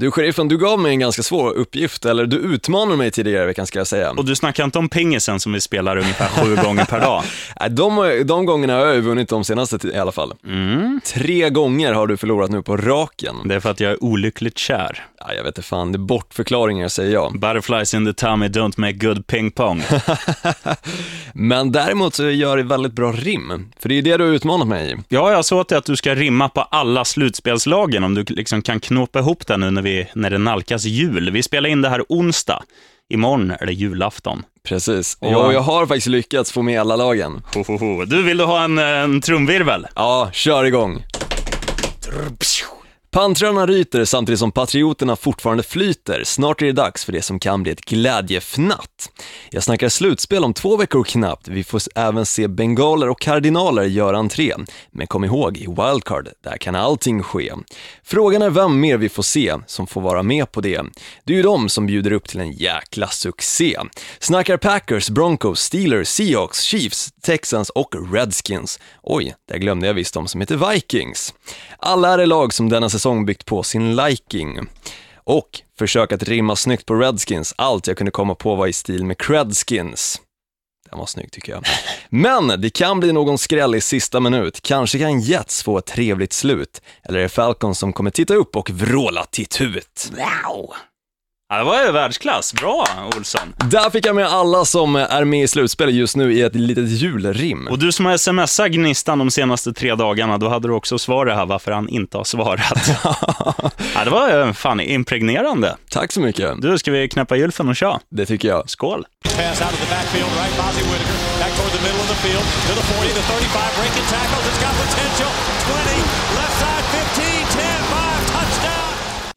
Du sheriffen, du gav mig en ganska svår uppgift, eller du utmanade mig tidigare i veckan ska jag säga. Och du snackar inte om pingisen som vi spelar ungefär sju gånger per dag. De, de gångerna har jag ju vunnit de senaste i alla fall. Mm. Tre gånger har du förlorat nu på raken. Det är för att jag är olyckligt kär. Ja, jag vet inte fan, det är bortförklaringar säger jag. Butterflies in the tummy don't make good ping pong. Men däremot så gör det väldigt bra rim, för det är det du har utmanat mig i. Ja, jag sa till att du ska rimma på alla slutspelslagen, om du liksom kan knåpa ihop det nu när, vi, när det nalkas jul. Vi spelar in det här onsdag. Imorgon är det julafton. Precis, Och- och jag har faktiskt lyckats få med alla lagen. Ho, ho, ho. Du, vill du ha en, en trumvirvel? Ja, kör igång. Pantrarna ryter samtidigt som patrioterna fortfarande flyter. Snart är det dags för det som kan bli ett glädjefnatt. Jag snackar slutspel om två veckor knappt. Vi får även se bengaler och kardinaler göra entré. Men kom ihåg, i wildcard, där kan allting ske. Frågan är vem mer vi får se som får vara med på det. Det är ju de som bjuder upp till en jäkla succé. Snackar Packers, Broncos, Steelers, Seahawks, Chiefs, Texans och Redskins. Oj, där glömde jag visst de som heter Vikings. Alla är det lag som denna säsong byggt på sin liking. Och försök att rimma snyggt på Redskins, allt jag kunde komma på var i stil med Credskins. Den var snygg tycker jag. Men det kan bli någon skräll i sista minut. Kanske kan Jets få ett trevligt slut. Eller är det Falcons som kommer titta upp och vråla till? Wow! Ja, det var ju världsklass. Bra, Olsson. Där fick jag med alla som är med i slutspelet just nu i ett litet julrim. Och du som har smsat Gnistan de senaste tre dagarna, då hade du också svaret här varför han inte har svarat. ja, det var ju fan impregnerande. Tack så mycket. Du, ska vi knäppa gylfen och köra? Det tycker jag. Skål!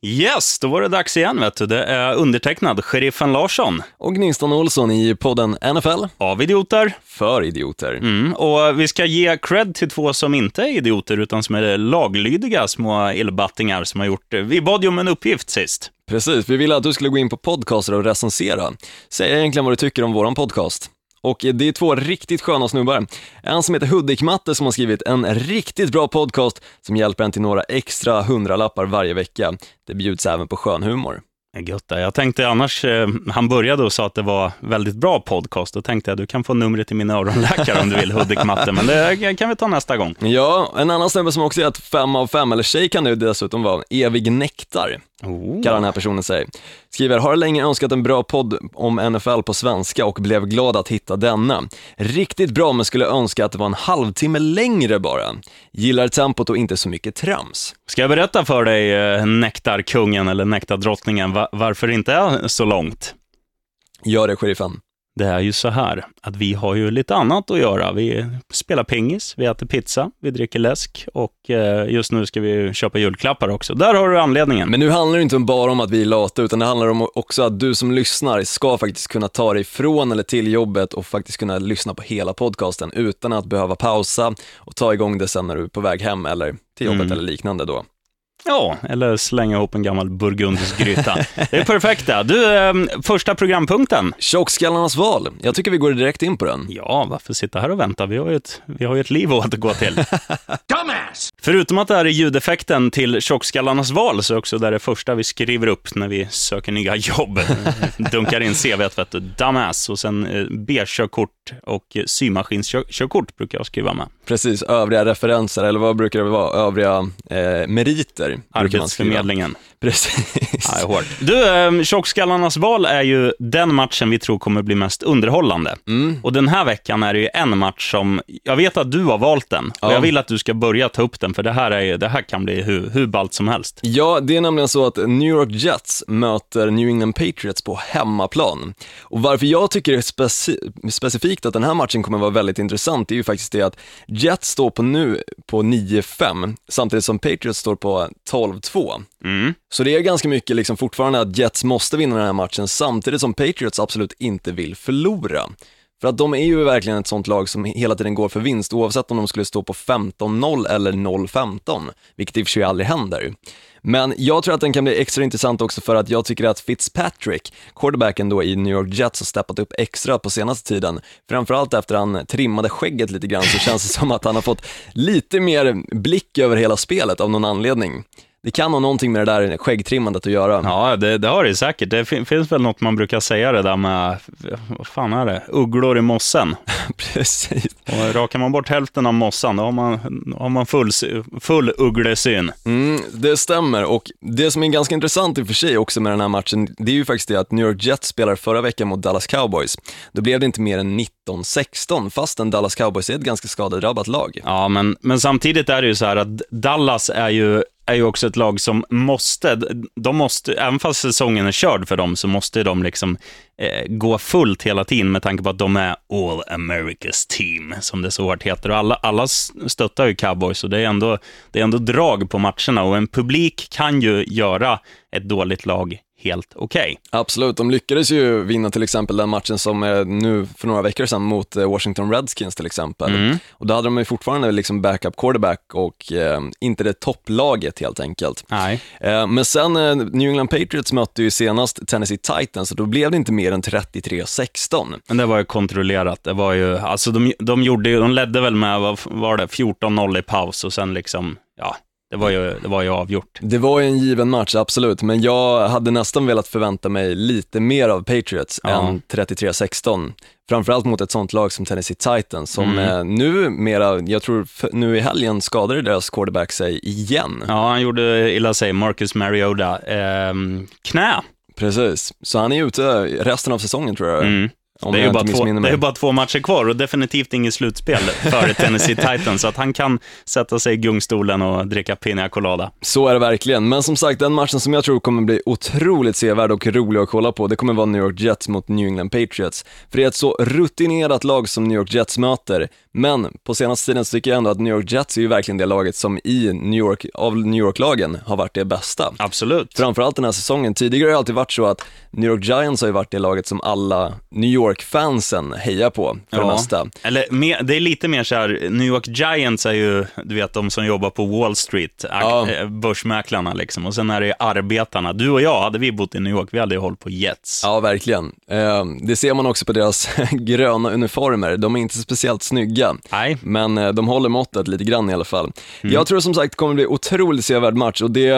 Yes, då var det dags igen vet du. Det är undertecknad Sheriffen Larsson Och Gnistan Olsson i podden NFL av Idioter. för idioter. Mm, och vi ska ge cred till två som inte är idioter, utan som är laglydiga små illbattingar som har gjort... Vi bad ju om en uppgift sist. Precis, vi ville att du skulle gå in på podcaster och recensera. Säg egentligen vad du tycker om våran podcast. Och det är två riktigt sköna snubbar. En som heter Hudik-Matte som har skrivit en riktigt bra podcast som hjälper en till några extra hundralappar varje vecka. Det bjuds även på skön humor. Gött. Jag tänkte annars, eh, han började och sa att det var väldigt bra podcast. Då tänkte jag, du kan få numret till min öronläkare om du vill, Hudik Matte, men det kan vi ta nästa gång. Ja, en annan snubbe som också är ett fem av fem, eller tjej kan det dessutom vara, evig nektar. Oh. kallar den här personen sig. Skriver, har länge önskat en bra podd om NFL på svenska och blev glad att hitta denna. Riktigt bra men skulle önska att det var en halvtimme längre bara. Gillar tempot och inte så mycket trams. Ska jag berätta för dig, eh, nektarkungen eller nektardrottningen, va- varför det inte är så långt? Gör det, sheriffen. Det är ju så här att vi har ju lite annat att göra. Vi spelar pingis, vi äter pizza, vi dricker läsk och eh, just nu ska vi köpa julklappar också. Där har du anledningen. Men nu handlar det inte bara om att vi är lata, utan det handlar om också att du som lyssnar ska faktiskt kunna ta dig från eller till jobbet och faktiskt kunna lyssna på hela podcasten utan att behöva pausa och ta igång det sen när du är på väg hem eller till jobbet eller liknande då. Ja, eller slänga ihop en gammal burgundisk gryta. Det är perfekta. Du, eh, första programpunkten. Tjockskallarnas val, jag tycker vi går direkt in på den. Ja, varför sitta här och vänta? Vi har ju ett, vi har ju ett liv att återgå till. Förutom att det här är ljudeffekten till Tjockskallarnas val, så är också det det första vi skriver upp när vi söker nya jobb. Dunkar in CVt, vet du. Dumbass och sen eh, B-körkort och symaskinskörkort brukar jag skriva med. Precis, övriga referenser, eller vad brukar det vara? Övriga eh, meriter. Arbetsförmedlingen. Precis. Ja, hårt. Du, eh, Tjockskallarnas val är ju den matchen vi tror kommer bli mest underhållande. Och den här veckan är det ju en match som, jag vet att du har valt den, och Ja. jag vill att du ska börja ta upp den, för det här, är, det här kan bli hur, hur ballt som helst. Ja, det är nämligen så att New York Jets möter New England Patriots på hemmaplan. Och varför jag tycker det är speci- specifikt att den här matchen kommer vara väldigt intressant, det är ju faktiskt det att Jets står på nu på 9-5, samtidigt som Patriots står på 12-2. Mm. Så det är ganska mycket liksom fortfarande att Jets måste vinna den här matchen, samtidigt som Patriots absolut inte vill förlora. För att de är ju verkligen ett sånt lag som hela tiden går för vinst, oavsett om de skulle stå på 15-0 eller 0-15, vilket i och för sig aldrig händer. Men jag tror att den kan bli extra intressant också för att jag tycker att Fitzpatrick, quarterbacken då i New York Jets, har steppat upp extra på senaste tiden. Framförallt efter han trimmade skägget lite grann så känns det som att han har fått lite mer blick över hela spelet av någon anledning det kan ha någonting med det där skäggtrimmandet att göra. Ja, det, det har det säkert. Det fin finns väl något man brukar säga det där med, vad fan är det, ugglor i mossen. Precis. Och rakar man bort hälften av mossan, då har man, har man full, full ugglesyn. Mm, det stämmer, och det som är ganska intressant i och för sig också med den här matchen, det är ju faktiskt det att New York Jets spelar förra veckan mot Dallas Cowboys. Då blev det inte mer än 19-16, fastän Dallas Cowboys är ett ganska skadedrabbat lag. Ja, men, men samtidigt är det ju så här att Dallas är ju är ju också ett lag som måste, de måste, även fast säsongen är körd för dem, så måste de liksom eh, gå fullt hela tiden med tanke på att de är All America's Team, som det så hårt heter. Och alla, alla stöttar ju Cowboys och det är, ändå, det är ändå drag på matcherna och en publik kan ju göra ett dåligt lag helt okej. Okay. Absolut, de lyckades ju vinna till exempel den matchen som är nu för några veckor sedan mot eh, Washington Redskins till exempel. Mm. Och då hade de ju fortfarande liksom backup quarterback och eh, inte det topplaget helt enkelt. Nej. Eh, men sen eh, New England Patriots mötte ju senast Tennessee Titans och då blev det inte mer än 33-16. Men det var ju kontrollerat. Det var ju, alltså de, de gjorde ju, de ledde väl med, vad var det, 14-0 i paus och sen liksom, ja, det var, ju, det var ju avgjort. Det var ju en given match, absolut, men jag hade nästan velat förvänta mig lite mer av Patriots ja. än 33-16. Framförallt mot ett sånt lag som Tennessee Titans, som mm. nu mera, jag tror nu i helgen skadade deras quarterback sig igen. Ja, han gjorde illa sig, Marcus Mariota, eh, knä. Precis, så han är ute resten av säsongen tror jag. Mm. Det är, ju bara två, det är bara två matcher kvar och definitivt inget slutspel för Tennessee Titans, så att han kan sätta sig i gungstolen och dricka Pina Colada. Så är det verkligen, men som sagt, den matchen som jag tror kommer bli otroligt sevärd och rolig att kolla på, det kommer vara New York Jets mot New England Patriots. För det är ett så rutinerat lag som New York Jets möter, men på senaste tiden så tycker jag ändå att New York Jets är ju verkligen det laget som i New York, av New York-lagen har varit det bästa. Absolut. Framförallt den här säsongen. Tidigare har det alltid varit så att New York Giants har ju varit det laget som alla New York-fansen hejar på för ja. det mesta. Eller det är lite mer så här, New York Giants är ju, du vet, de som jobbar på Wall Street, ja. Eh, börsmäklarna liksom. Och sen är det arbetarna. Du och jag, hade vi bott i New York, vi hade ju hållit på Jets. Ja, verkligen. Eh, det ser man också på deras gröna uniformer. De är inte speciellt snygga. Nej. Men eh, de håller måttet lite grann i alla fall. Mm. Jag tror som sagt det kommer bli otroligt sevärd match och det,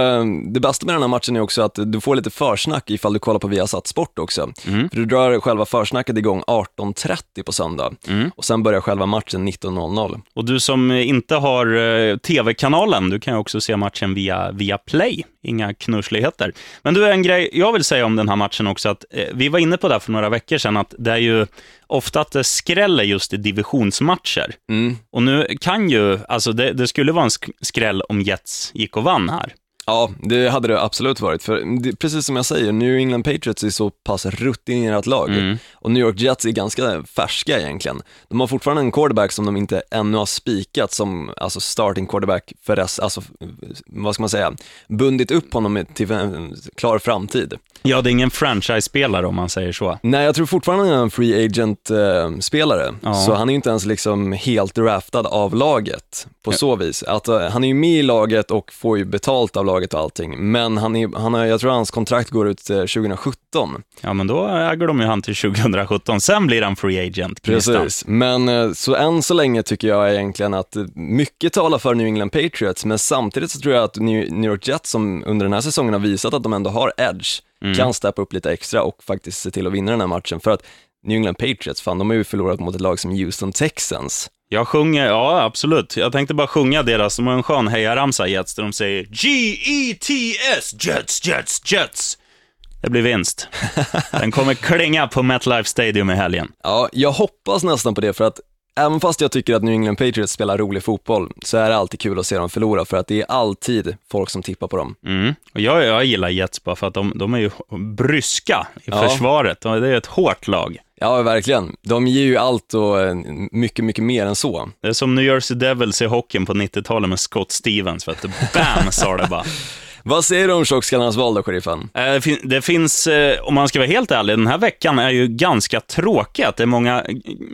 det bästa med den här matchen är också att du får lite försnack ifall du kollar på Viasat Sport också. Mm. För du drar själva försnacket igång 18.30 på söndag mm. och sen börjar själva matchen 19.00. Och du som inte har eh, tv-kanalen, du kan ju också se matchen via, via Play inga knussligheter. Men du, en grej jag vill säga om den här matchen också, att eh, vi var inne på det för några veckor sedan, att det är ju ofta att det skräller just i divisionsmatcher. Mm. Och nu kan ju, alltså det, det skulle vara en skräll om Jets gick och vann här. Ja, det hade det absolut varit. För det, precis som jag säger, New England Patriots är så pass rutinerat lag mm. och New York Jets är ganska färska egentligen. De har fortfarande en quarterback som de inte ännu har spikat som alltså starting quarterback för rest, alltså vad ska man säga, bundit upp honom till en klar framtid. Ja, det är ingen franchise-spelare om man säger så. Nej, jag tror fortfarande han är en free agent-spelare, ja. så han är inte ens liksom helt draftad av laget på ja. så vis. Att, uh, han är ju med i laget och får ju betalt av laget och allting, men han är, han är, jag tror hans kontrakt går ut uh, 2017. Ja, men då äger de ju han till 2017, sen blir han free agent. Precis, men uh, så än så länge tycker jag egentligen att mycket talar för New England Patriots, men samtidigt så tror jag att New York Jets som under den här säsongen har visat att de ändå har edge, mm. kan steppa upp lite extra och faktiskt se till att vinna den här matchen. För att New England Patriots, fan de har ju förlorat mot ett lag som Houston Texans. Jag sjunger, ja absolut. Jag tänkte bara sjunga deras, de har en skön hejaramsa Jets, där de säger G-E-T-S, Jets, Jets, Jets. Det blir vinst. Den kommer klinga på MetLife Stadium i helgen. Ja, jag hoppas nästan på det, för att Även fast jag tycker att New England Patriots spelar rolig fotboll, så är det alltid kul att se dem förlora, för att det är alltid folk som tippar på dem. Mm. Och jag, jag gillar Jets bara för att de, de är ju bryska i ja. försvaret. Det är ett hårt lag. Ja, verkligen. De ger ju allt och eh, mycket, mycket mer än så. Det är som New Jersey Devils i hockeyn på 90-talet med Scott Stevens, vet du. Bam, sa det bara. Vad säger du om tjockskallarnas val då, sheriffen? Eh, det finns, eh, om man ska vara helt ärlig, den här veckan är ju ganska tråkig. Det är många,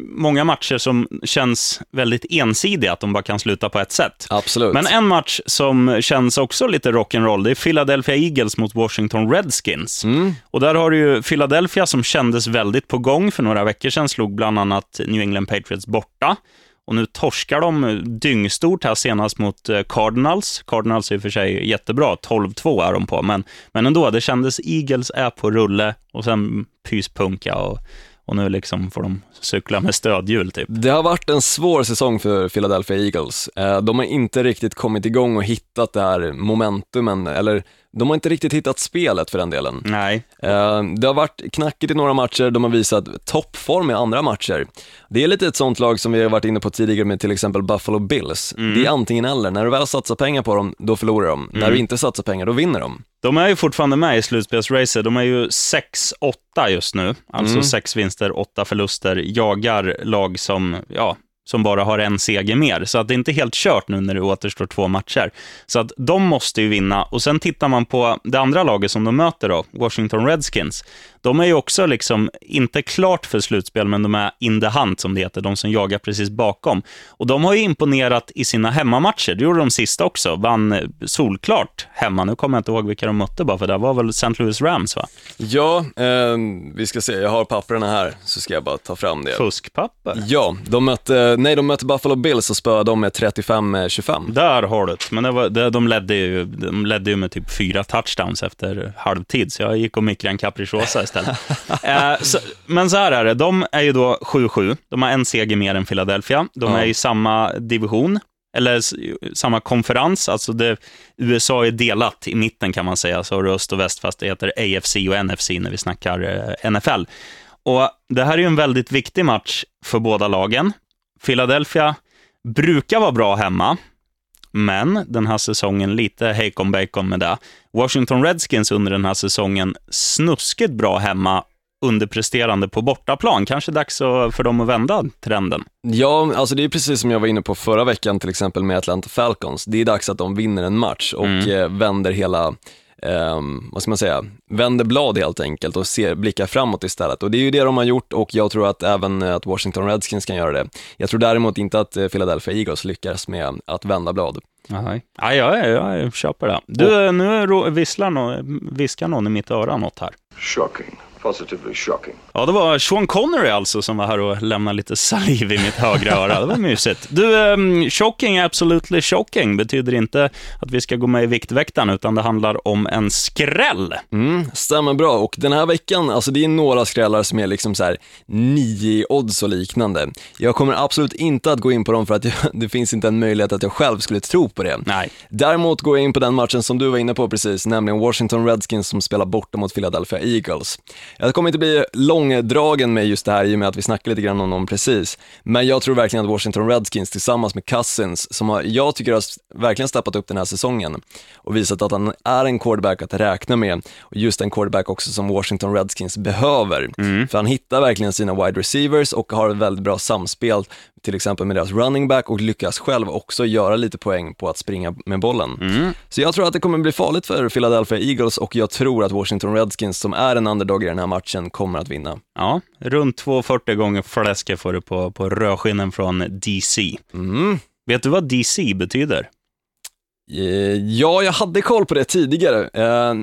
många matcher som känns väldigt ensidiga, att de bara kan sluta på ett sätt. Absolut. Men en match som känns också lite rock'n'roll, det är Philadelphia Eagles mot Washington Redskins. Mm. Och där har du ju Philadelphia som kändes väldigt på gång för några veckor sedan, slog bland annat New England Patriots borta. Och nu torskar de dyngstort här senast mot eh, Cardinals. Cardinals är i och för sig jättebra, 12-2 är de på, men, men ändå, det kändes Eagles är på rulle och sen pyspunka och och nu liksom får de cykla med stödhjul. Typ. Det har varit en svår säsong för Philadelphia Eagles. Eh, de har inte riktigt kommit igång och hittat det här momentumen, eller de har inte riktigt hittat spelet för den delen. Nej. Eh, det har varit knackigt i några matcher, de har visat toppform i andra matcher. Det är lite ett sånt lag som vi har varit inne på tidigare med till exempel Buffalo Bills. Mm. Det är antingen eller, när du väl satsar pengar på dem, då förlorar de. Mm. När du inte satsar pengar, då vinner de. De är ju fortfarande med i slutspelsracet. De är ju 6-8 just nu, alltså mm. sex vinster, åtta förluster, jagar lag som, ja, som bara har en seger mer. Så att det är inte helt kört nu när det återstår två matcher. Så att de måste ju vinna. Och sen tittar man på det andra laget som de möter då, Washington Redskins. De är ju också liksom inte klart för slutspel, men de är in the hunt, som det heter, de som jagar precis bakom. Och de har ju imponerat i sina hemmamatcher. Det gjorde de sista också. Vann solklart hemma. Nu kommer jag inte ihåg vilka de mötte bara, för det var väl St. Louis Rams, va? Ja, eh, vi ska se. Jag har papperna här, så ska jag bara ta fram det. Fuskpapper? Ja, de mötte, nej, de mötte Buffalo Bills och spöade dem med 35-25. Där har du det. Men det var, det, de, ledde ju, de ledde ju med typ fyra touchdowns efter halvtid, så jag gick och mikrade en capricciosa istället. eh, så, men så här är det, de är ju då 7-7. De har en seger mer än Philadelphia. De är i samma division, eller samma konferens, alltså det, USA är delat i mitten kan man säga, så har du öst och väst, fast det heter AFC och NFC när vi snackar eh, NFL. Och Det här är ju en väldigt viktig match för båda lagen. Philadelphia brukar vara bra hemma, men den här säsongen lite hejkon bacon med det. Washington Redskins under den här säsongen snuskigt bra hemma, underpresterande på bortaplan. Kanske dags för dem att vända trenden. Ja, alltså det är precis som jag var inne på förra veckan till exempel med Atlanta Falcons. Det är dags att de vinner en match och mm. Eh, vänder hela Um, vad ska man säga, vänder blad helt enkelt och ser, blickar framåt istället. Och det är ju det de har gjort och jag tror att även att Washington Redskins kan göra det. Jag tror däremot inte att eh, Philadelphia Eagles lyckas med att vända blad. Nej, ja, jag, jag, jag köper det. Du, nu visslar någon, viskar någon i mitt öra något här. Shocking positively shocking. Ja, det var Sean Connery alltså som var här och lämnade lite saliv i mitt högra öra. Det var mysigt. Du, um, shocking, absolutely shocking betyder inte att vi ska gå med i Viktväktaren, utan det handlar om en skräll. Mm, stämmer bra. Och den här veckan, alltså det är några skrällar som är liksom så här nio odds och liknande. Jag kommer absolut inte att gå in på dem för att jag, det finns inte en möjlighet att jag själv skulle tro på det. Nej. Däremot går jag in på den matchen som du var inne på precis, nämligen Washington Redskins som spelar borta mot Philadelphia Eagles. Jag kommer inte bli långdragen med just det här i och med att vi snackade lite grann om dem precis. Men jag tror verkligen att Washington Redskins tillsammans med Cousins, som har, jag tycker har verkligen steppat upp den här säsongen och visat att han är en quarterback att räkna med och just en quarterback också som Washington Redskins behöver. Mm. För han hittar verkligen sina wide receivers och har ett väldigt bra samspel till exempel med deras running back och lyckas själv också göra lite poäng på att springa med bollen. Mm. Så jag tror att det kommer bli farligt för Philadelphia Eagles och jag tror att Washington Redskins, som är en underdog i den här matchen, kommer att vinna. Ja, runt 2,40 gånger fläsket får du på, på rödskinnen från DC. Mm. Vet du vad DC betyder? Eh, ja, jag hade koll på det tidigare. Eh,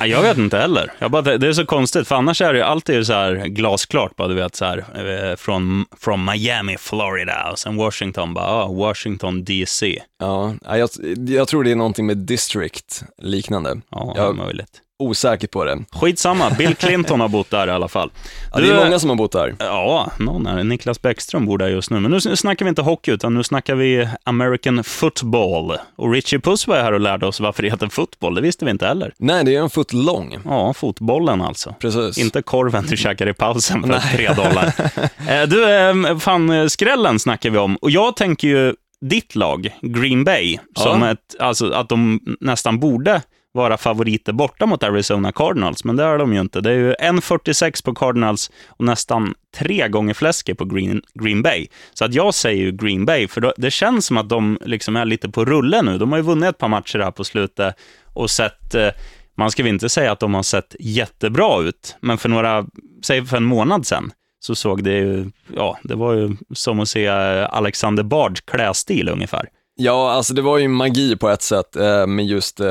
jag vet inte heller. Jag bara, det är så konstigt, för annars är det ju alltid så här glasklart, bara, du vet, så här, eh, från, från Miami, Florida, och sen Washington, bara, oh, Washington DC. Ja, jag, jag tror det är någonting med district liknande. Ja, jag, möjligt osäker på det. Skitsamma, Bill Clinton har bott där i alla fall. Du, ja, det är många som har bott där. Ja, någon är Niklas Bäckström bor där just nu. Men nu snackar vi inte hockey, utan nu snackar vi American football. Och Richie Puss var här och lärde oss varför det heter fotboll. Det visste vi inte heller. Nej, det är en fot lång. Ja, fotbollen alltså. Precis. Inte korven du käkar i pausen för tre dollar. Eh, du, eh, fan, skrällen snackar vi om. Och jag tänker ju ditt lag, Green Bay, som ja. ett, alltså att de nästan borde vara favoriter borta mot Arizona Cardinals, men det är de ju inte. Det är ju 1,46 på Cardinals och nästan tre gånger fläsket på Green, Green Bay. Så att jag säger ju Green Bay, för då, det känns som att de liksom är lite på rulle nu. De har ju vunnit ett par matcher här på slutet och sett, eh, man ska väl inte säga att de har sett jättebra ut, men för några, säg för en månad sedan, så såg det ju, ja, det var ju som att se eh, Alexander Bards klädstil ungefär. Ja, alltså det var ju magi på ett sätt eh, med just eh,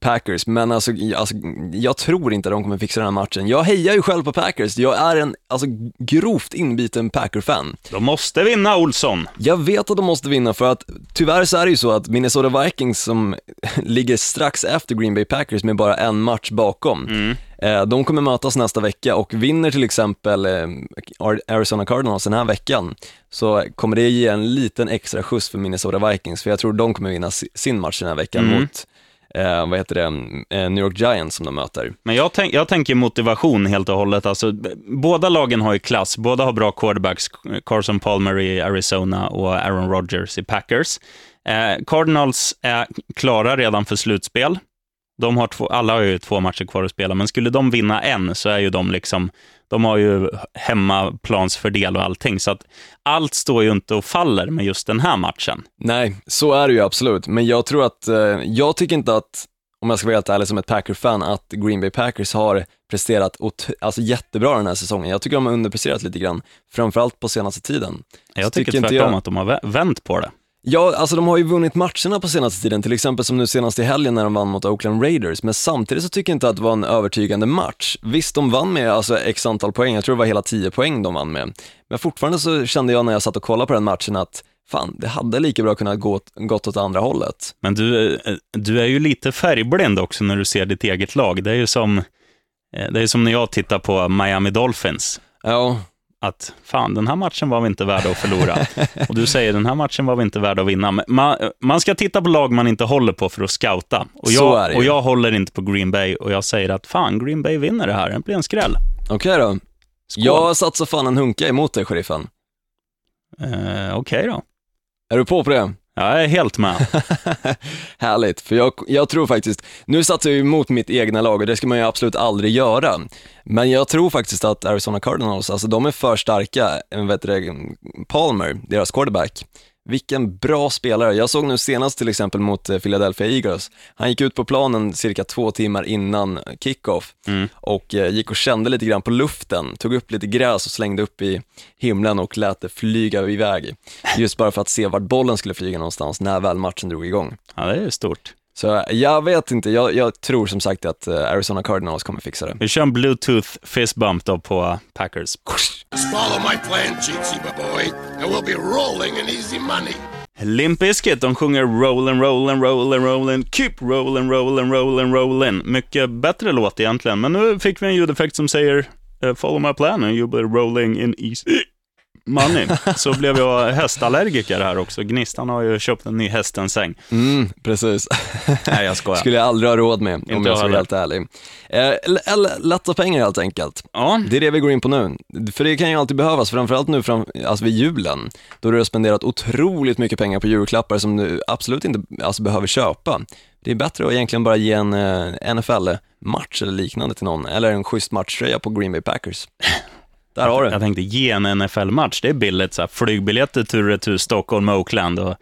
Packers, men alltså, alltså, jag tror inte de kommer fixa den här matchen. Jag hejar ju själv på Packers, jag är en alltså, grovt inbiten Packer-fan. De måste vinna, Olsson. Jag vet att de måste vinna för att tyvärr så är det ju så att Minnesota Vikings som ligger strax efter Green Bay Packers med bara en match bakom, Mm. Eh, de kommer mötas nästa vecka och vinner till exempel eh, Arizona Cardinals den här veckan så kommer det ge en liten extra skjuts för Minnesota Vikings för jag tror de kommer vinna si- sin match den här veckan Mm. mot eh, vad heter det, eh, New York Giants som de möter. Men jag, tänk, jag tänker motivation helt och hållet. Alltså, båda lagen har ju klass. Båda har bra quarterbacks. Carson Palmer i Arizona och Aaron Rodgers i Packers. Eh, Cardinals är klara redan för slutspel. De har två, alla har ju två matcher kvar att spela, men skulle de vinna en så är ju de liksom, de har ju hemmaplansfördel och allting, så att allt står ju inte och faller med just den här matchen. Nej, så är det ju absolut, men jag tror att, eh, jag tycker inte att, om jag ska vara helt ärlig som ett Packer-fan, att Green Bay Packers har presterat alltså jättebra den här säsongen. Jag tycker de har underpresterat lite grann, framförallt på senaste tiden. Jag tycker inte tvärtom jag- att de har vä- vänt på det. Ja, alltså de har ju vunnit matcherna på senaste tiden, till exempel som nu senast i helgen när de vann mot Oakland Raiders, men samtidigt så tycker jag inte att det var en övertygande match. Visst, de vann med alltså x antal poäng, jag tror det var hela 10 poäng de vann med, men fortfarande så kände jag när jag satt och kollade på den matchen att fan, det hade lika bra kunnat gå åt- gått åt andra hållet. Men du, eh, du är ju lite färgblind också när du ser ditt eget lag. Det är ju som, eh, det är som när jag tittar på Miami Dolphins. Ja, Att fan, den här matchen var vi inte värda att förlora. Och du säger, den här matchen var vi inte värda att vinna. Man, man ska titta på lag man inte håller på för att scouta. Och jag, och jag håller inte på Green Bay och jag säger att fan, Green Bay vinner det här. Det blir en skräll. okej då. Skål. Jag satsar fan en hunka emot dig, sheriffen. Eh, Okej då. Är du på på det? Jag är helt med. Härligt, för jag, jag tror faktiskt, nu satsar jag ju emot mitt egna lag och det ska man ju absolut aldrig göra. Men jag tror faktiskt att Arizona Cardinals, alltså de är för starka, eh, vet du, Palmer, deras quarterback, vilken bra spelare. Jag såg nu senast till exempel mot eh, Philadelphia Eagles, han gick ut på planen cirka två timmar innan kickoff Mm. och eh, gick och kände lite grann på luften, tog upp lite gräs och slängde upp i himlen och lät det flyga iväg. Just bara för att se vart bollen skulle flyga någonstans när väl matchen drog igång. Ja, det är stort. Så jag vet inte, jag, jag tror som sagt att eh, Arizona Cardinals kommer fixa det. Vi kör en bluetooth fist bump då på Packers. Follow my plan, Cheatsy boy, and we'll be rolling in easy money. Limp Bizkit, de sjunger rollin', rollin', rollin', rollin', keep rollin', rollin', rollin', rollin'. Mycket bättre låt egentligen, men nu fick vi en ljudeffekt som säger eh, follow my plan and you'll be rolling in easy money. Så blev jag hästallergiker här också. Gnistan har ju köpt en ny hästensäng. Mm, precis. Nej, jag skojar. Skulle jag aldrig ha råd med, om jag ska vara helt ärlig. Eh, lätta pengar helt enkelt. Ja, Det är det vi går in på nu. För det kan ju alltid behövas, framförallt nu fram, alltså vid julen, då du har spenderat otroligt mycket pengar på julklappar som du absolut inte alltså, behöver köpa. Det är bättre att egentligen bara ge en eh, NFL-match eller liknande till någon, eller en schysst matchtröja på Green Bay Packers. Där har du. jag tänkte ge en NFL-match. Det är billigt. Så här, flygbiljetter tur och retur Stockholm, Oakland och...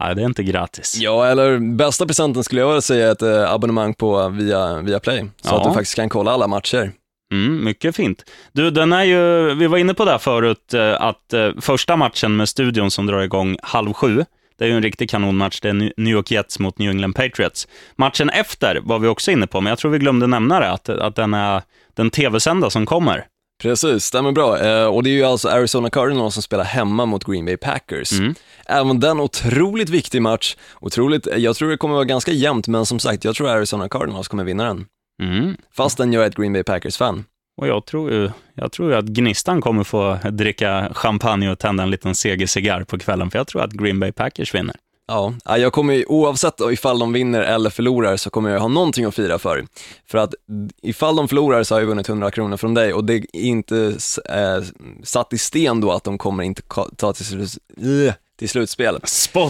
Nej, det är inte gratis. Ja, eller bästa presenten skulle jag säga är ett eh, abonnemang på via, via Play, så Ja. att du faktiskt kan kolla alla matcher. Mm, mycket fint. Du, den är ju, vi var inne på det här förut, eh, att eh, första matchen med studion som drar igång halv sju, det är ju en riktig kanonmatch. Det är New York Jets mot New England Patriots. Matchen efter var vi också inne på, men jag tror vi glömde nämna det, att, att den är den tv-sända som kommer. Precis, stämmer bra. Eh, och det är ju alltså Arizona Cardinals som spelar hemma mot Green Bay Packers. Mm. Även den otroligt viktig match, otroligt, jag tror det kommer vara ganska jämnt, men som sagt, jag tror Arizona Cardinals kommer vinna den. Mm. Fastän jag är ett Green Bay Packers-fan. Och jag tror, ju, jag tror att Gnistan kommer få dricka champagne och tända en liten segercigarr på kvällen, för jag tror att Green Bay Packers vinner. Ja, ja, jag kommer ju, oavsett ifall de vinner eller förlorar så kommer jag ha någonting att fira för. För att ifall de förlorar så har jag vunnit 100 kronor från dig och det är inte eh, satt i sten då att de kommer inte ta till, eh, till slutspel.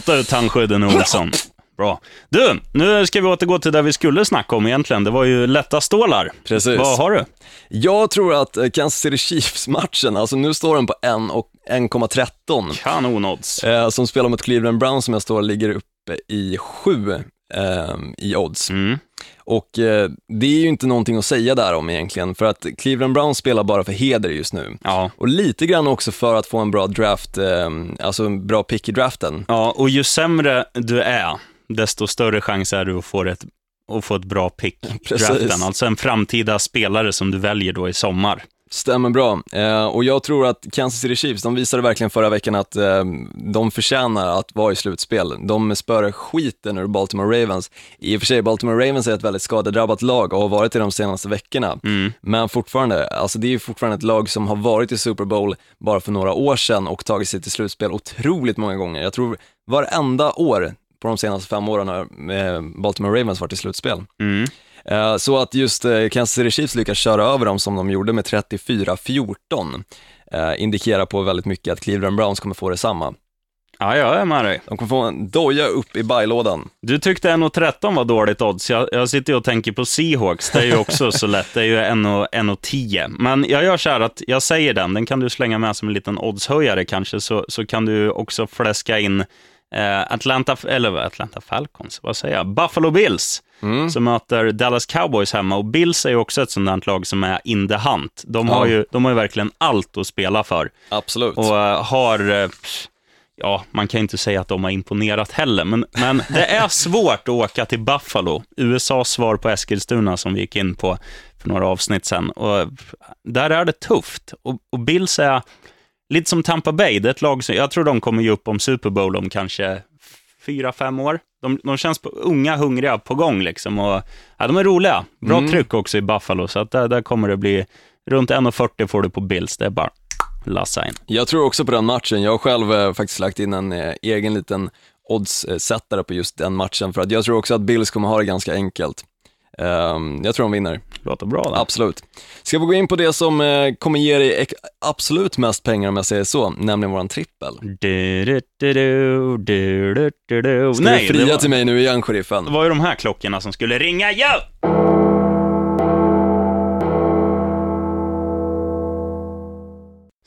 Ut tandskydden Olsson. Bra. Du, nu ska vi återgå till det vi skulle snacka om egentligen. Det var ju lätta stålar. Precis. Vad har du? Jag tror att eh, Kansas City Chiefs-matchen, alltså nu står den på 1 och 1,13. Kanonodds. Eh, som spelar mot Cleveland Browns som jag står ligger uppe i 7 eh, i odds. Mm. Och eh, det är ju inte någonting att säga där om egentligen, för att Cleveland Browns spelar bara för heder just nu. Ja. Och lite grann också för att få en bra draft, eh, alltså en bra pick i draften. Ja, och ju sämre du är, desto större chans är du att få ett, att få ett bra pick draften. Alltså en framtida spelare som du väljer då i sommar. Stämmer bra. Eh, och jag tror att Kansas City Chiefs, de visade verkligen förra veckan att eh, de förtjänar att vara i slutspel. De spöar skiten ur Baltimore Ravens. I och för sig, Baltimore Ravens är ett väldigt skadedrabbat lag och har varit det de senaste veckorna. Men fortfarande, alltså det är ju fortfarande ett lag som har varit i Super Bowl bara för några år sedan och tagit sig till slutspel otroligt många gånger. Jag tror varenda år på de senaste fem åren har eh, Baltimore Ravens varit i slutspel. Mm. Eh, Så att just eh, Kansas City Chiefs lyckas köra över dem som de gjorde med 34-14 eh, indikerar på väldigt mycket att Cleveland Browns kommer få detsamma. Ja, jag är med dig. De kommer få en doja upp i bajlådan. Du tyckte 1,13 var dåligt odds. Jag, jag sitter ju och tänker på Seahawks. Det är ju också så lätt. Det är ju 1,10. Men jag gör så här att jag säger den. Den kan du slänga med som en liten oddshöjare kanske, så, så kan du också fläska in Atlanta, eller Atlanta Falcons, vad säger jag? Buffalo Bills, som möter Dallas Cowboys hemma. Och Bills är ju också ett där lag som är in the hunt. De har, Ja. ju, de har ju verkligen allt att spela för. Absolut. Och eh, har, eh, ja, man kan inte säga att de har imponerat heller, men, men det är svårt att åka till Buffalo, USAs svar på Eskilstuna som vi gick in på för några avsnitt sedan. Och där är det tufft. Och, och Bills är lite som Tampa Bay, det är ett lag som, jag tror de kommer ge upp om Super Bowl om kanske fyra, fem år. De, de känns på, unga, hungriga, på gång liksom. Och, ja, de är roliga. Bra tryck också i Buffalo, så att där, där kommer det bli runt 1,40 får du på Bills. Det är bara lassa in. Jag tror också på den matchen. Jag har själv eh, faktiskt lagt in en eh, egen liten oddssättare på just den matchen, för att jag tror också att Bills kommer ha det ganska enkelt. Ehm, jag tror de vinner. Låter bra då. Absolut. Ska vi gå in på det som eh, kommer ge dig absolut mest pengar om jag säger så, nämligen våran trippel. Du, du, du, du, du, du, du. Ska Nej, du fria var, till mig nu igen, sheriffen? det var ju de här klockorna som skulle ringa. Ja!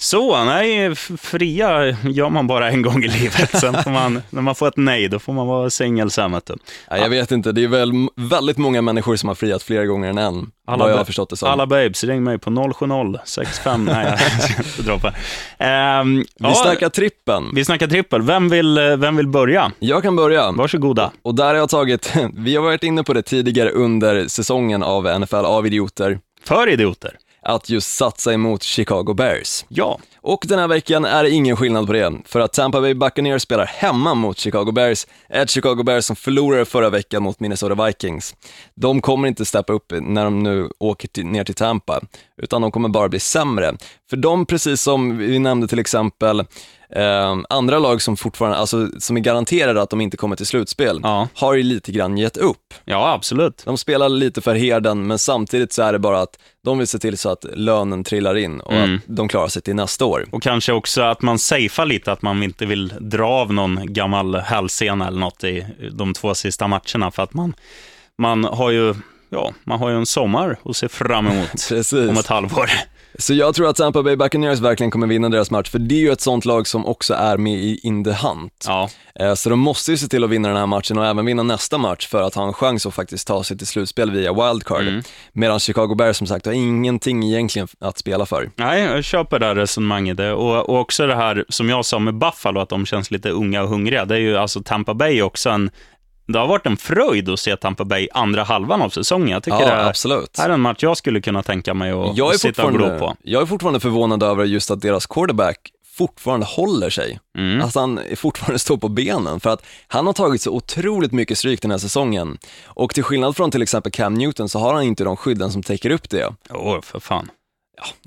Så, nej, fria gör man bara en gång i livet. Sen får man, när man får ett nej, då får man vara singel sen. Ja, jag vet inte, det är väl väldigt många människor som har friat flera gånger än en, vad jag har förstått det som. alla babes, ring mig på 070 65... nej, jag ska inte droppa. Ehm, Vi ja, snackar trippen. vi snackar trippel. Vem vill, eh, vem vill börja? Jag kan börja. Varsågoda. Och där har jag tagit, vi har varit inne på det tidigare under säsongen av NFL av idioter, För idioter. Att just satsa emot Chicago Bears. Ja. Och den här veckan är det ingen skillnad på det, för att Tampa Bay Buccaneers spelar hemma mot Chicago Bears, ett Chicago Bears som förlorade förra veckan mot Minnesota Vikings. De kommer inte steppa upp när de nu åker till, ner till Tampa, utan de kommer bara bli sämre. För de, precis som vi nämnde till exempel, eh, andra lag som fortfarande, alltså som är garanterade att de inte kommer till slutspel, Ja. har ju lite grann gett upp. Ja, absolut. De spelar lite för herden, men samtidigt så är det bara att de vill se till så att lönen trillar in och Mm. att de klarar sig till nästa år. Och kanske också att man safear lite, att man inte vill dra av någon gammal hälsena eller något i de två sista matcherna, för att man, man har ju Ja, man har ju en sommar att se fram emot Precis. om ett halvår. Så jag tror att Tampa Bay Buccaneers verkligen kommer vinna deras match, för det är ju ett sånt lag som också är med i in the hunt. Ja, Eh, Så de måste ju se till att vinna den här matchen och även vinna nästa match för att ha en chans att faktiskt ta sig till slutspel via wildcard. Mm. Medan Chicago Bears som sagt har ingenting egentligen att spela för. nej, jag köper det här resonemanget. Och, och också det här som jag sa med Buffalo, att de känns lite unga och hungriga. Det är ju alltså Tampa Bay också en det har varit en fröjd att se Tampa Bay andra halvan av säsongen. Jag tycker Ja, det är, absolut. är en match jag skulle kunna tänka mig att sitta och glo på. jag är fortfarande förvånad över just att deras quarterback fortfarande håller sig. Mm. Att han fortfarande står på benen, för att han har tagit så otroligt mycket stryk den här säsongen. Och till skillnad från till exempel Cam Newton så har han inte de skydden som täcker upp det. Åh, för fan.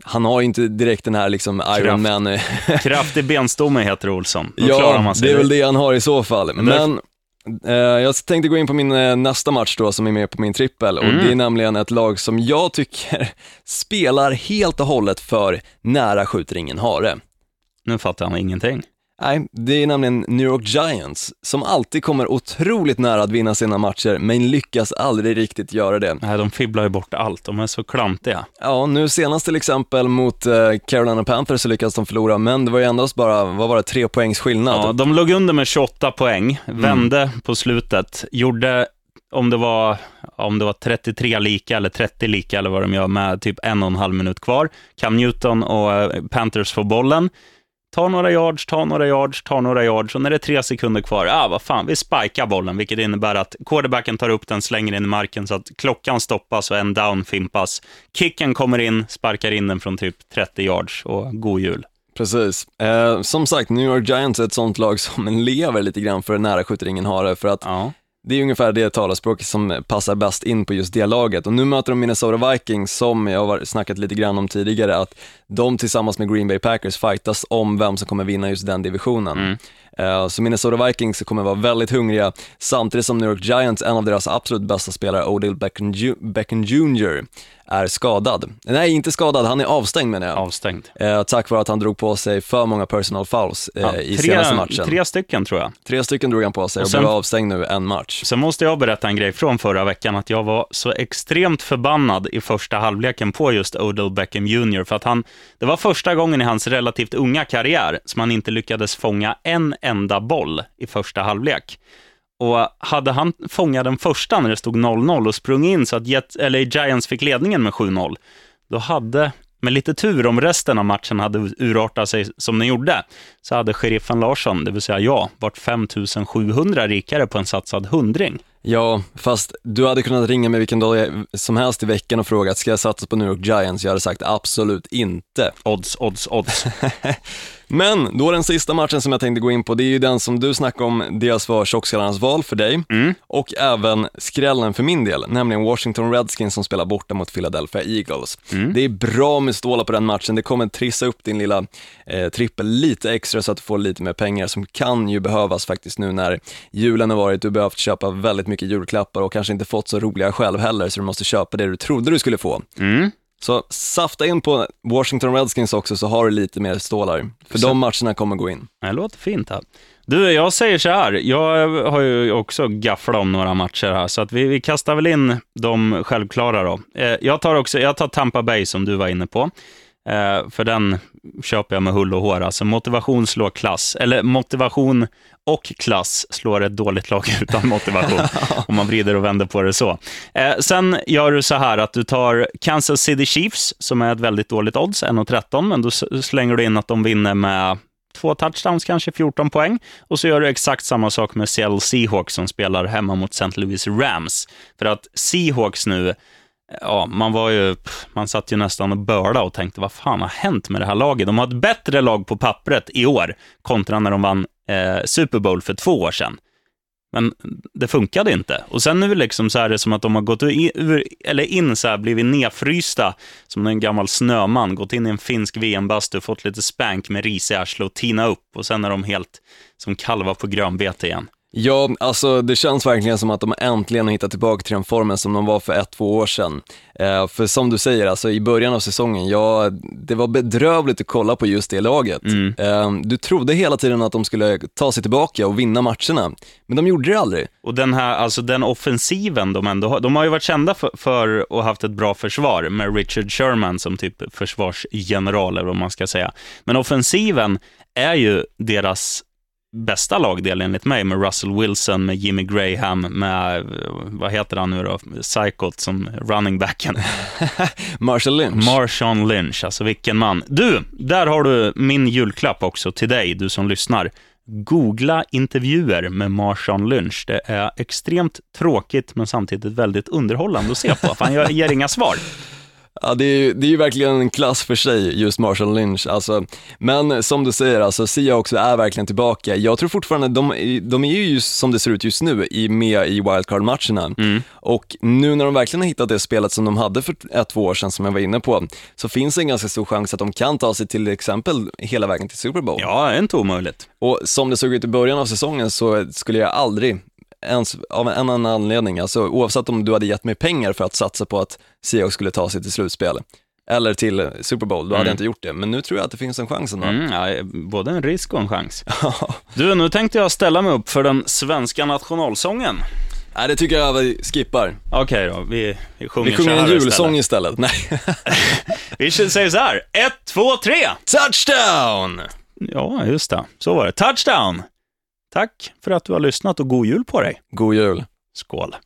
Han har ju inte direkt den här liksom Iron Kraft. Man Kraftig benstomme heter Olsson. Då Ja, det är väl det han har i så fall. Men eh, jag tänkte gå in på min eh, nästa match då som är med på min trippel och Mm. det är nämligen ett lag som jag tycker spelar helt och hållet för nära skjuter ingen hare. Nu fattar han ingenting. Nej, det är nämligen New York Giants som alltid kommer otroligt nära att vinna sina matcher men lyckas aldrig riktigt göra det. Nej, de fibblar ju bort allt. De är så klantiga. Ja, nu senast till exempel mot eh, Carolina Panthers så lyckades de förlora, men det var ju endast bara, vad var det, tre poängs skillnad. Ja, de låg under med 28 poäng, Mm. vände på slutet, gjorde om det, var, om det var 33 lika eller 30 lika eller vad de gör med typ en och en halv minut kvar. Cam Newton och eh, Panthers får bollen. Ta några yards, ta några yards, ta några yards och när det är tre sekunder kvar, ah, vad fan, vi spikar bollen, vilket innebär att quarterbacken tar upp den, slänger in i marken så att klockan stoppas och en down fimpas. Kicken kommer in, sparkar in den från typ 30 yards och god jul. Precis. Eh, som sagt, New York Giants är ett sånt lag som lever lite grann för nära skjutringen har det, för att Ja det är ungefär det talarspråk som passar bäst in på just det laget. Och nu möter de Minnesota Vikings, som jag har snackat lite grann om tidigare, att de tillsammans med Green Bay Packers fightas om vem som kommer vinna just den divisionen. Mm. Så Minnesota Vikings kommer vara väldigt hungriga, samtidigt som New York Giants, en av deras absolut bästa spelare, Odell Beckham, Beckham Jr, är skadad. Nej, inte skadad, han är avstängd menar jag. Avstängd. Eh, tack vare att han drog på sig för många personal fouls eh, Ja, i tre, senaste matchen. Tre... tre stycken tror jag. stycken drog han på sig och, Och sen- blev avstängd nu en match. Sen måste jag berätta en grej från förra veckan, att jag var så extremt förbannad i första halvleken på just Odell Beckham Jr. För att han, det var första gången i hans relativt unga karriär som han inte lyckades fånga en enda boll i första halvlek. Och hade han fångat den första när det stod 0-0 och sprungit in så att Jet, eller Giants fick ledningen med 7-0, då hade, med lite tur om resten av matchen hade urartat sig som den gjorde, så hade sheriffen Larsson, det vill säga jag, varit 5700 rikare på en satsad hundring. Ja, fast du hade kunnat ringa mig vilken dag som helst i veckan och frågat, ska jag satsa på New York Giants? Jag hade sagt absolut inte. Odds, odds, odds. Men då den sista matchen som jag tänkte gå in på, det är ju den som du snackade om, dels var tjockskallarnas val för dig. Och även skrällen för min del, nämligen Washington Redskins som spelar borta mot Philadelphia Eagles. Det är bra med stålar på den matchen, det kommer trissa upp din lilla eh, trippel lite extra så att du får lite mer pengar som kan ju behövas faktiskt nu när julen har varit, du har behövt köpa väldigt mycket julklappar och kanske inte fått så roliga själv heller så du måste köpa det du trodde du skulle få. Så safta in på Washington Redskins också så har du lite mer stålar, för de matcherna kommer gå in. Det låter fint. Här. Du, jag säger så här, jag har ju också gafflat om några matcher här, så att vi, vi kastar väl in de självklara då. Eh, jag, tar också, jag tar Tampa Bay som du var inne på, eh, för den köper jag med hull och hår. Alltså motivation slår klass, eller motivation och klass slår ett dåligt lag utan motivation, om man vrider och vänder på det så. Eh, sen gör du så här att du tar Kansas City Chiefs, som är ett väldigt dåligt odds, 1,13, men då slänger du in att de vinner med två touchdowns, kanske 14 poäng. Och så gör du exakt samma sak med Seattle Seahawks som spelar hemma mot St. Louis Rams. För att Seahawks nu, ja, man var ju, man satt ju nästan och börda och tänkte, vad fan har hänt med det här laget? De har ett bättre lag på pappret i år, kontra när de vann eh, Super Bowl för två år sedan. Men det funkade inte. Och sen nu liksom så är det som att de har gått in, ur, eller in så här, blivit nedfrysta som en gammal snöman, gått in i en finsk VM-bastu, fått lite spank med ris i arslet och tina upp och sen är de helt som kalvar på grönbete igen. Ja, alltså det känns verkligen som att de äntligen har hittat tillbaka till den formen som de var för ett, två år sedan. Eh, för som du säger, alltså i början av säsongen, ja, det var bedrövligt att kolla på just det laget. Eh, du trodde hela tiden att de skulle ta sig tillbaka och vinna matcherna, men de gjorde det aldrig. Och den här, alltså den offensiven de ändå har, de har ju varit kända för, för att ha haft ett bra försvar med Richard Sherman som typ försvarsgeneral, eller vad man ska säga. Men offensiven är ju deras bästa lagdel enligt mig, med Russell Wilson, med Jimmy Graham, med, vad heter han nu då, Psychot som running backen. Marshall Lynch. Marshawn Lynch, alltså vilken man. Du, där har du min julklapp också till dig, du som lyssnar. Googla intervjuer med Marshawn Lynch. Det är extremt tråkigt, men samtidigt väldigt underhållande att se på. Fan, jag ger inga svar. Ja, det är, ju, det är ju verkligen en klass för sig, just Marshall Lynch. Alltså, men som du säger, alltså, Seahawks är verkligen tillbaka. Jag tror fortfarande, de, de är ju just som det ser ut just nu, i, med i wildcard-matcherna. Och nu när de verkligen har hittat det spelet som de hade för ett, två år sedan, som jag var inne på, så finns det en ganska stor chans att de kan ta sig till exempel hela vägen till Super Bowl. Ja, inte omöjligt. Och som det såg ut i början av säsongen så skulle jag aldrig, ens av en annan anledning, alltså oavsett om du hade gett mig pengar för att satsa på att Seahawks skulle ta sig till slutspel, eller till Super Bowl, då hade jag inte gjort det. Men nu tror jag att det finns en chans ändå. Mm, ja, både en risk och en chans. Du, nu tänkte jag ställa mig upp för den svenska nationalsången. Nej, det tycker jag vi skippar. Okej då, vi, vi sjunger Vi sjunger en julsång istället. istället. Nej. Vi säger så här, ett, två, tre! Touchdown! Ja, just det. Så var det. Touchdown! Tack för att du har lyssnat och god jul på dig. God jul. Skål.